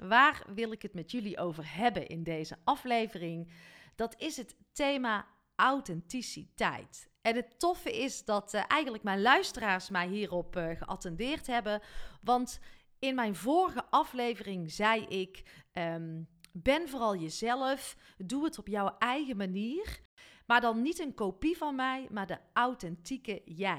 Waar wil ik het met jullie over hebben in deze aflevering? Dat is het thema authenticiteit. En het toffe is dat uh, eigenlijk mijn luisteraars mij hierop uh, geattendeerd hebben. Want in mijn vorige aflevering zei ik: um, ben vooral jezelf, doe het op jouw eigen manier. Maar dan niet een kopie van mij, maar de authentieke jij.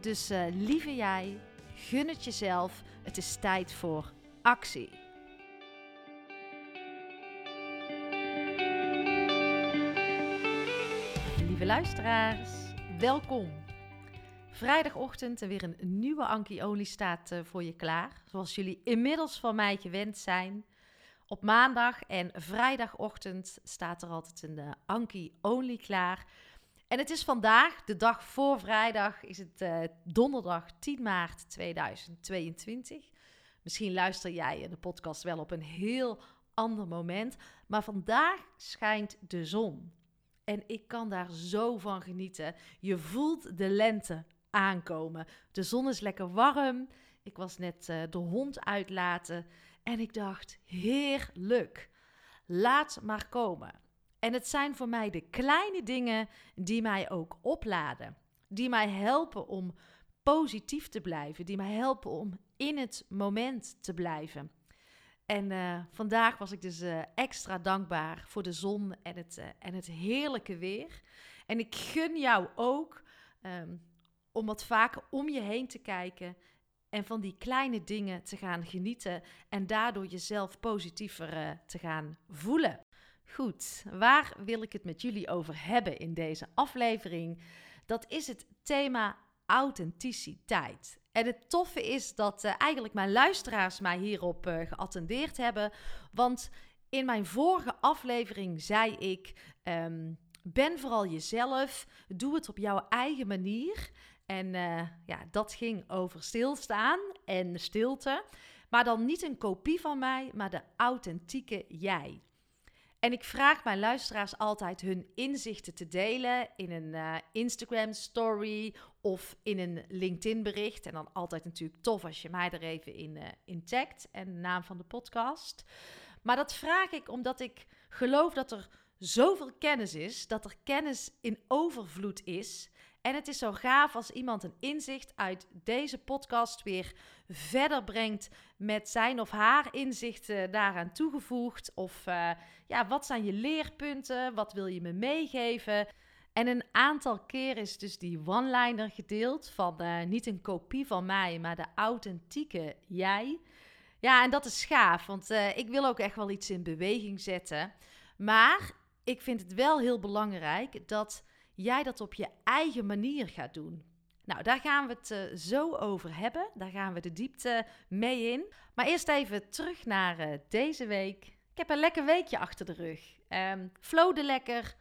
dus uh, lieve jij, gun het jezelf. Het is tijd voor actie. Lieve luisteraars, welkom. Vrijdagochtend en weer een nieuwe Anki Olie staat uh, voor je klaar. Zoals jullie inmiddels van mij gewend zijn. Op maandag en vrijdagochtend staat er altijd een uh, Anki Only klaar en het is vandaag, de dag voor vrijdag, is het uh, donderdag 10 maart 2022. Misschien luister jij de podcast wel op een heel ander moment, maar vandaag schijnt de zon. En ik kan daar zo van genieten. Je voelt de lente aankomen. De zon is lekker warm. Ik was net uh, de hond uitlaten en ik dacht: heerlijk. Laat maar komen. En het zijn voor mij de kleine dingen die mij ook opladen. Die mij helpen om positief te blijven. Die mij helpen om in het moment te blijven. En uh, vandaag was ik dus uh, extra dankbaar voor de zon en het, uh, en het heerlijke weer. En ik gun jou ook um, om wat vaker om je heen te kijken en van die kleine dingen te gaan genieten en daardoor jezelf positiever te gaan voelen. Goed, waar wil ik het met jullie over hebben in deze aflevering? Dat is het thema authenticiteit. En het toffe is dat uh, eigenlijk mijn luisteraars mij hierop uh, geattendeerd hebben. Want in mijn vorige aflevering zei ik: um, ben vooral jezelf, doe het op jouw eigen manier. En uh, ja, dat ging over stilstaan en stilte. Maar dan niet een kopie van mij, maar de authentieke jij. En ik vraag mijn luisteraars altijd hun inzichten te delen in een uh, Instagram story of in een LinkedIn bericht. En dan altijd natuurlijk tof als je mij er even in, uh, in tagt en de naam van de podcast. Maar dat vraag ik omdat ik geloof dat er zoveel kennis is, dat er kennis in overvloed is. En het is zo gaaf als iemand een inzicht uit deze podcast weer verder brengt met zijn of haar inzichten daaraan toegevoegd. Of uh, ja, wat zijn je leerpunten? Wat wil je me meegeven? En een aantal keer is dus die one-liner gedeeld van uh, niet een kopie van mij, maar de authentieke jij. Ja, en dat is gaaf, want uh, ik wil ook echt wel iets in beweging zetten. Maar ik vind het wel heel belangrijk dat jij dat op je eigen manier gaat doen. Nou, daar gaan we het uh, zo over hebben. Daar gaan we de diepte mee in. Maar eerst even terug naar uh, deze week. Ik heb een lekker weekje achter de rug. Um, flowde lekker,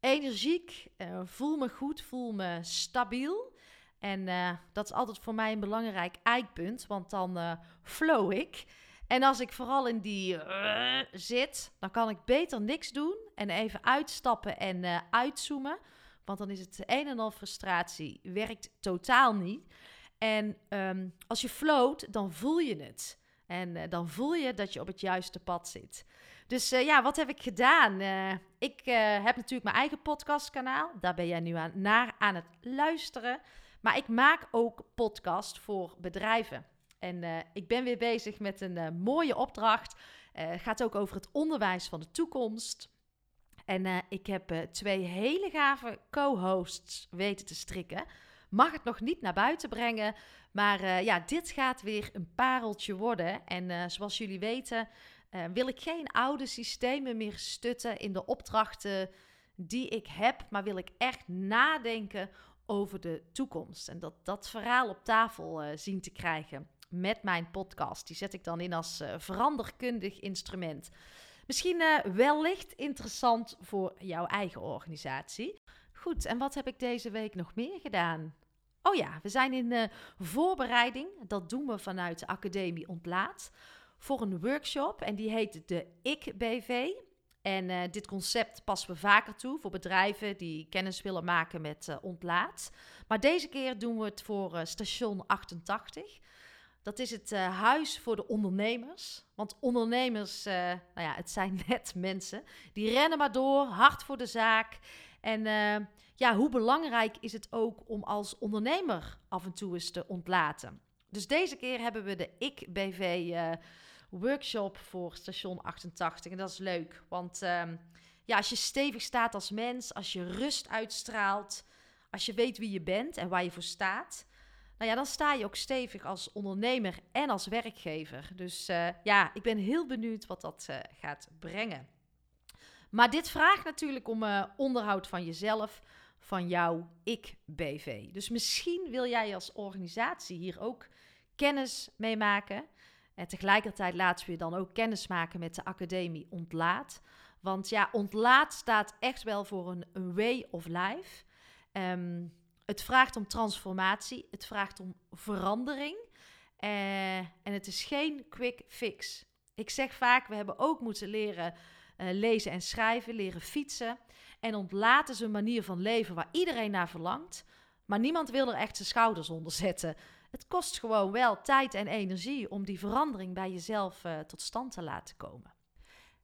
energiek, uh, voel me goed, voel me stabiel. En eh, dat is altijd voor mij een belangrijk eikpunt, want dan flow ik. En als ik vooral in die zit, dan kan ik beter niks doen en even uitstappen en uitzoomen. Want dan is het een en al frustratie, werkt totaal niet. En um, als je float, dan voel je het. En dan voel je dat je op het juiste pad zit. Dus uh, ja, wat heb ik gedaan? Uh, ik heb natuurlijk mijn eigen podcastkanaal. Daar ben jij nu aan, naar aan het luisteren. Maar ik maak ook podcast voor bedrijven. En ik ben weer bezig met een mooie opdracht. Gaat ook over het onderwijs van de toekomst. En ik heb twee hele gave co-hosts weten te strikken. Mag het nog niet naar buiten brengen. Maar ja, dit gaat weer een pareltje worden. En zoals jullie weten wil ik geen oude systemen meer stutten in de opdrachten die ik heb, maar wil ik echt nadenken over de toekomst. En dat, dat verhaal op tafel zien te krijgen met mijn podcast. Die zet ik dan in als veranderkundig instrument. Misschien wellicht interessant voor jouw eigen organisatie. Goed, en wat heb ik deze week nog meer gedaan? Oh ja, we zijn in voorbereiding. Dat doen we vanuit de Academie Ontlaat voor een workshop. En die heet de Ik-BV. En uh, dit concept passen we vaker toe voor bedrijven die kennis willen maken met uh, ontlaat. Maar deze keer doen we het voor uh, station 88. Dat is het huis voor de ondernemers. Want ondernemers, nou ja, het zijn net mensen. Die rennen maar door, hard voor de zaak. En ja, hoe belangrijk is het ook om als ondernemer af en toe eens te ontlaten? Dus deze keer hebben we de Ik-BV workshop voor station 88. En dat is leuk, want ehm, ja, als je stevig staat als mens, als je rust uitstraalt, als je weet wie je bent en waar je voor staat, nou ja, dan sta je ook stevig als ondernemer en als werkgever. Dus uh, ja, ik ben heel benieuwd wat dat uh, gaat brengen. Maar dit vraagt natuurlijk om uh, onderhoud van jezelf, van jouw ik-BV. Dus misschien wil jij als organisatie hier ook kennis mee maken. En tegelijkertijd laten we dan ook kennis maken met de academie Ontlaat. Want ja, Ontlaat staat echt wel voor een, een way of life. Um, het vraagt om transformatie, het vraagt om verandering. Uh, en het is geen quick fix. Ik zeg vaak, we hebben ook moeten leren uh, lezen en schrijven, leren fietsen. En ontlaat is een manier van leven waar iedereen naar verlangt. Maar niemand wil er echt zijn schouders onder zetten. Het kost gewoon wel tijd en energie om die verandering bij jezelf uh, tot stand te laten komen.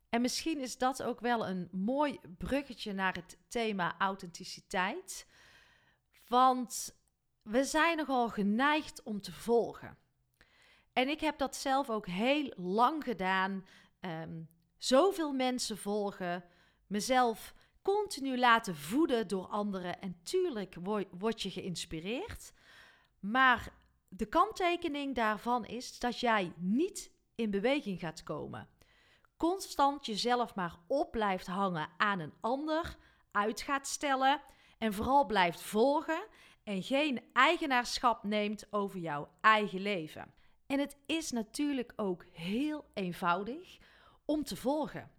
En misschien is dat ook wel een mooi bruggetje naar het thema authenticiteit. Want we zijn nogal geneigd om te volgen. En ik heb dat zelf ook heel lang gedaan. Um, zoveel mensen volgen, mezelf continu laten voeden door anderen. En tuurlijk word je geïnspireerd. Maar de kanttekening daarvan is dat jij niet in beweging gaat komen. Constant jezelf maar op blijft hangen aan een ander, uit gaat stellen en vooral blijft volgen en geen eigenaarschap neemt over jouw eigen leven. En het is natuurlijk ook heel eenvoudig om te volgen.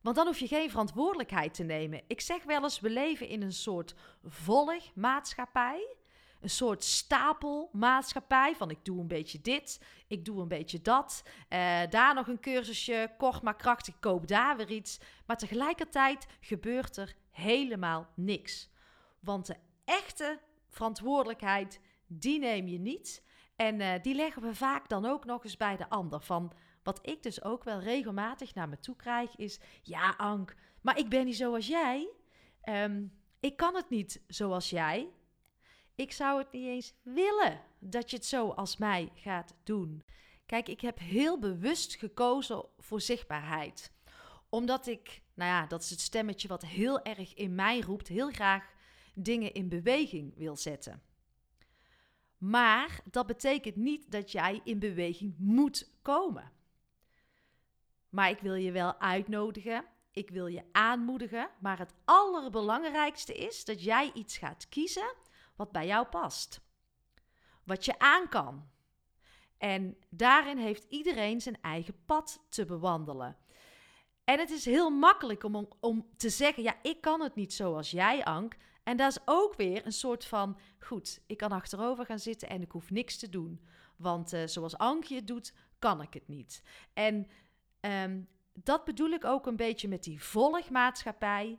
Want dan hoef je geen verantwoordelijkheid te nemen. Ik zeg wel eens, we leven in een soort volgmaatschappij een soort stapelmaatschappij. Van ik doe een beetje dit, ik doe een beetje dat. Uh, daar nog een cursusje, kort maar krachtig, koop daar weer iets. Maar tegelijkertijd gebeurt er helemaal niks. Want de echte verantwoordelijkheid, die neem je niet. En uh, die leggen we vaak dan ook nog eens bij de ander. Van wat ik dus ook wel regelmatig naar me toe krijg, is: Ja, Ank, maar ik ben niet zoals jij. Um, ik kan het niet zoals jij. Ik zou het niet eens willen dat je het zo als mij gaat doen. Kijk, ik heb heel bewust gekozen voor zichtbaarheid. Omdat ik, nou ja, dat is het stemmetje wat heel erg in mij roept, heel graag dingen in beweging wil zetten. Maar dat betekent niet dat jij in beweging moet komen. Maar ik wil je wel uitnodigen. Ik wil je aanmoedigen. Maar het allerbelangrijkste is dat jij iets gaat kiezen wat bij jou past. Wat je aan kan. En daarin heeft iedereen zijn eigen pad te bewandelen. En het is heel makkelijk om, om te zeggen: ja, ik kan het niet zoals jij, Ank. En dat is ook weer een soort van, goed, ik kan achterover gaan zitten en ik hoef niks te doen. Want uh, zoals Ankie het doet, kan ik het niet. En um, dat bedoel ik ook een beetje met die volgmaatschappij.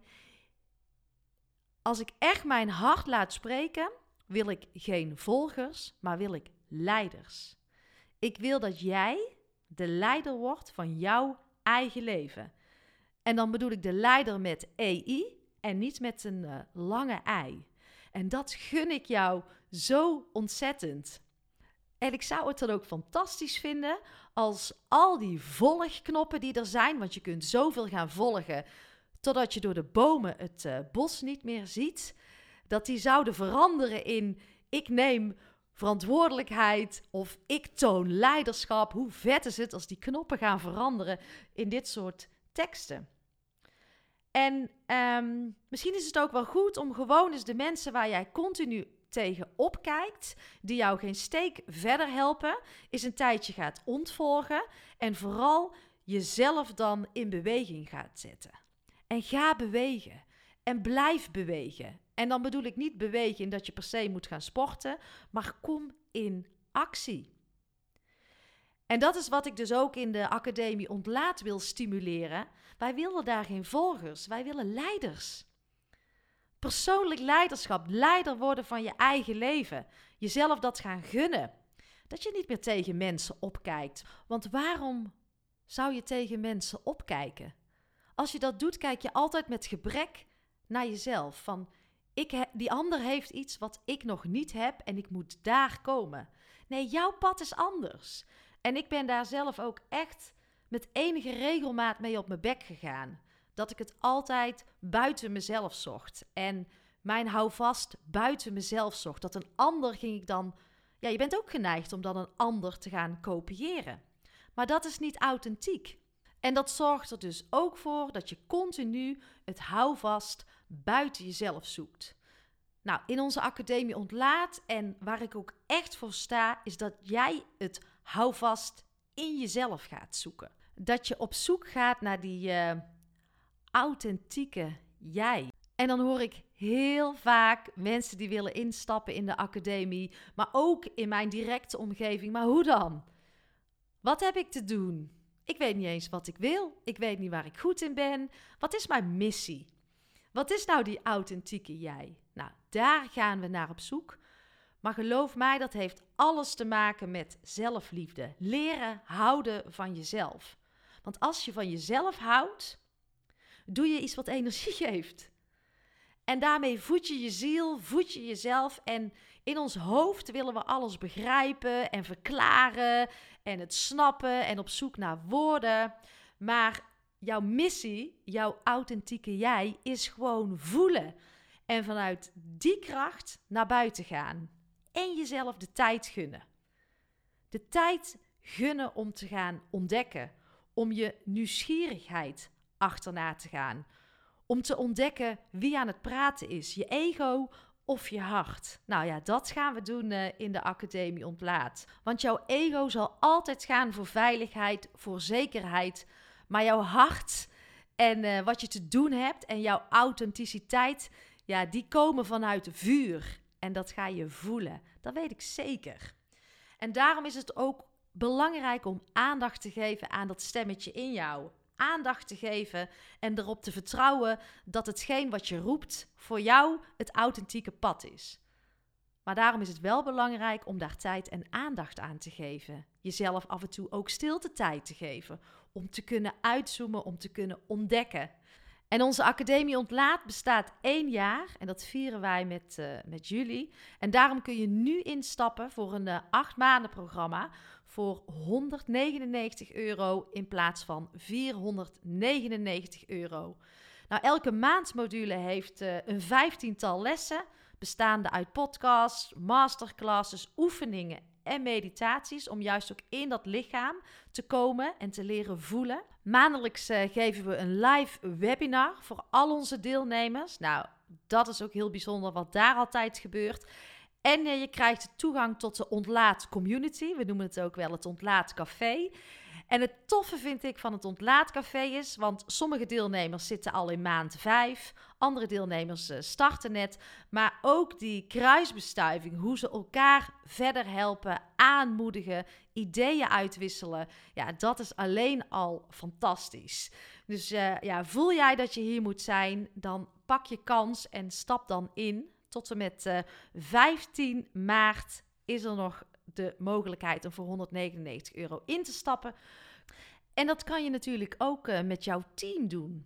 Als ik echt mijn hart laat spreken, wil ik geen volgers, maar wil ik leiders. Ik wil dat jij de leider wordt van jouw eigen leven. En dan bedoel ik de leider met EI en niet met een uh, lange ei. En dat gun ik jou zo ontzettend. En ik zou het dan ook fantastisch vinden als al die volgknoppen die er zijn, want je kunt zoveel gaan volgen totdat je door de bomen het uh, bos niet meer ziet, dat die zouden veranderen in ik neem verantwoordelijkheid of ik toon leiderschap. Hoe vet is het als die knoppen gaan veranderen in dit soort teksten? En um, misschien is het ook wel goed om gewoon eens de mensen waar jij continu tegen opkijkt, die jou geen steek verder helpen, is een tijdje gaat ontvolgen en vooral jezelf dan in beweging gaat zetten. En ga bewegen. En blijf bewegen. En dan bedoel ik niet bewegen in dat je per se moet gaan sporten, maar kom in actie. En dat is wat ik dus ook in de academie ontlaat wil stimuleren. Wij willen daar geen volgers, wij willen leiders. Persoonlijk leiderschap, leider worden van je eigen leven. Jezelf dat gaan gunnen. Dat je niet meer tegen mensen opkijkt. Want waarom zou je tegen mensen opkijken? Als je dat doet, kijk je altijd met gebrek naar jezelf. Van ik die ander heeft iets wat ik nog niet heb en ik moet daar komen. Nee, jouw pad is anders. En ik ben daar zelf ook echt met enige regelmaat mee op mijn bek gegaan dat ik het altijd buiten mezelf zocht. En mijn houvast buiten mezelf zocht. Dat een ander ging ik dan. Ja, je bent ook geneigd om dan een ander te gaan kopiëren. Maar dat is niet authentiek. En dat zorgt er dus ook voor dat je continu het houvast buiten jezelf zoekt. Nou, in onze academie ontlaat en waar ik ook echt voor sta, is dat jij het houvast in jezelf gaat zoeken. Dat je op zoek gaat naar die, uh, authentieke jij. En dan hoor ik heel vaak mensen die willen instappen in de academie, maar ook in mijn directe omgeving. Maar hoe dan? Wat heb ik te doen? Ik weet niet eens wat ik wil. Ik weet niet waar ik goed in ben. Wat is mijn missie? Wat is nou die authentieke jij? Nou, daar gaan we naar op zoek. Maar geloof mij, dat heeft alles te maken met zelfliefde. Leren houden van jezelf. Want als je van jezelf houdt, doe je iets wat energie geeft. En daarmee voed je je ziel, voed je jezelf. En in ons hoofd willen we alles begrijpen en verklaren en het snappen en op zoek naar woorden. Maar jouw missie, jouw authentieke jij, is gewoon voelen. En vanuit die kracht naar buiten gaan. En jezelf de tijd gunnen. De tijd gunnen om te gaan ontdekken. Om je nieuwsgierigheid achterna te gaan. Om te ontdekken wie aan het praten is, je ego of je hart. Nou ja, dat gaan we doen uh, in de Academie Ontlaat. Want jouw ego zal altijd gaan voor veiligheid, voor zekerheid. Maar jouw hart en uh, wat je te doen hebt en jouw authenticiteit, ja, die komen vanuit vuur. En dat ga je voelen. Dat weet ik zeker. En daarom is het ook belangrijk om aandacht te geven aan dat stemmetje in jou aandacht te geven en erop te vertrouwen dat hetgeen wat je roept voor jou het authentieke pad is. Maar daarom is het wel belangrijk om daar tijd en aandacht aan te geven. Jezelf af en toe ook stilte tijd te geven. Om te kunnen uitzoomen, om te kunnen ontdekken. En onze Academie Ontlaat bestaat één jaar en dat vieren wij met, uh, met jullie. En daarom kun je nu instappen voor een uh, acht maanden programma voor 199 euro in plaats van 499 euro. Nou, elke maandmodule heeft uh, een vijftiental lessen, bestaande uit podcasts, masterclasses, oefeningen en meditaties, om juist ook in dat lichaam te komen en te leren voelen. Maandelijks uh, geven we een live webinar voor al onze deelnemers. Nou, dat is ook heel bijzonder wat daar altijd gebeurt. En je krijgt toegang tot de Ontlaat Community. We noemen het ook wel het Ontlaat Café. En het toffe vind ik van het ontlaatcafé is, want sommige deelnemers zitten al in maand 5, andere deelnemers eh, starten net, maar ook die kruisbestuiving, hoe ze elkaar verder helpen, aanmoedigen, ideeën uitwisselen, ja, dat is alleen al fantastisch. Dus uh, ja, voel jij dat je hier moet zijn, dan pak je kans en stap dan in. Tot en met uh, eh, 15 maart is er nog de mogelijkheid om voor 199 euro in te stappen. En dat kan je natuurlijk ook uh, met jouw team doen.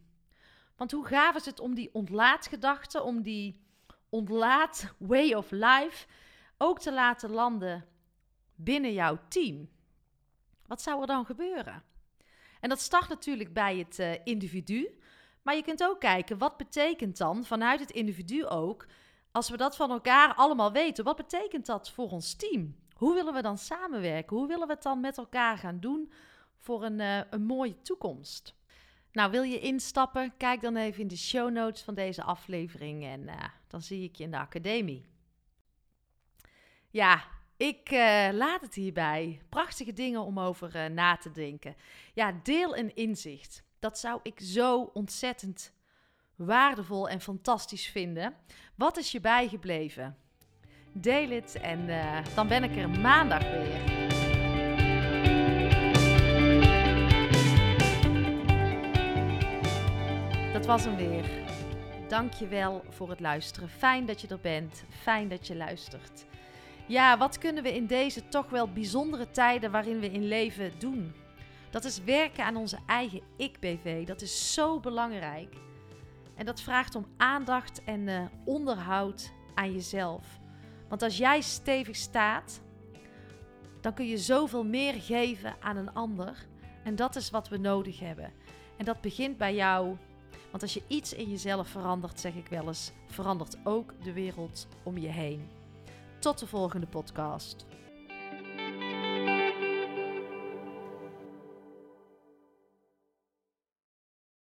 Want hoe gaaf is het om die ontlaatgedachte, om die ontlaat way of life ook te laten landen binnen jouw team? Wat zou er dan gebeuren? En dat start natuurlijk bij het uh, individu. Maar je kunt ook kijken, wat betekent dan vanuit het individu ook, als we dat van elkaar allemaal weten, wat betekent dat voor ons team? Hoe willen we dan samenwerken? Hoe willen we het dan met elkaar gaan doen voor een, uh, een mooie toekomst? Nou, wil je instappen? Kijk dan even in de show notes van deze aflevering en uh, dan zie ik je in de academie. Ja, ik uh, laat het hierbij. Prachtige dingen om over na te denken. Ja, deel een inzicht. Dat zou ik zo ontzettend waardevol en fantastisch vinden. Wat is je bijgebleven? Deel het en uh, dan ben ik er maandag weer. Dat was hem weer. Dank je wel voor het luisteren. Fijn dat je er bent. Fijn dat je luistert. Ja, wat kunnen we in deze toch wel bijzondere tijden waarin we in leven doen? Dat is werken aan onze eigen ik-BV. Dat is zo belangrijk. En dat vraagt om aandacht en uh, onderhoud aan jezelf. Want als jij stevig staat, dan kun je zoveel meer geven aan een ander. En dat is wat we nodig hebben. En dat begint bij jou. Want als je iets in jezelf verandert, zeg ik wel eens, verandert ook de wereld om je heen. Tot de volgende podcast.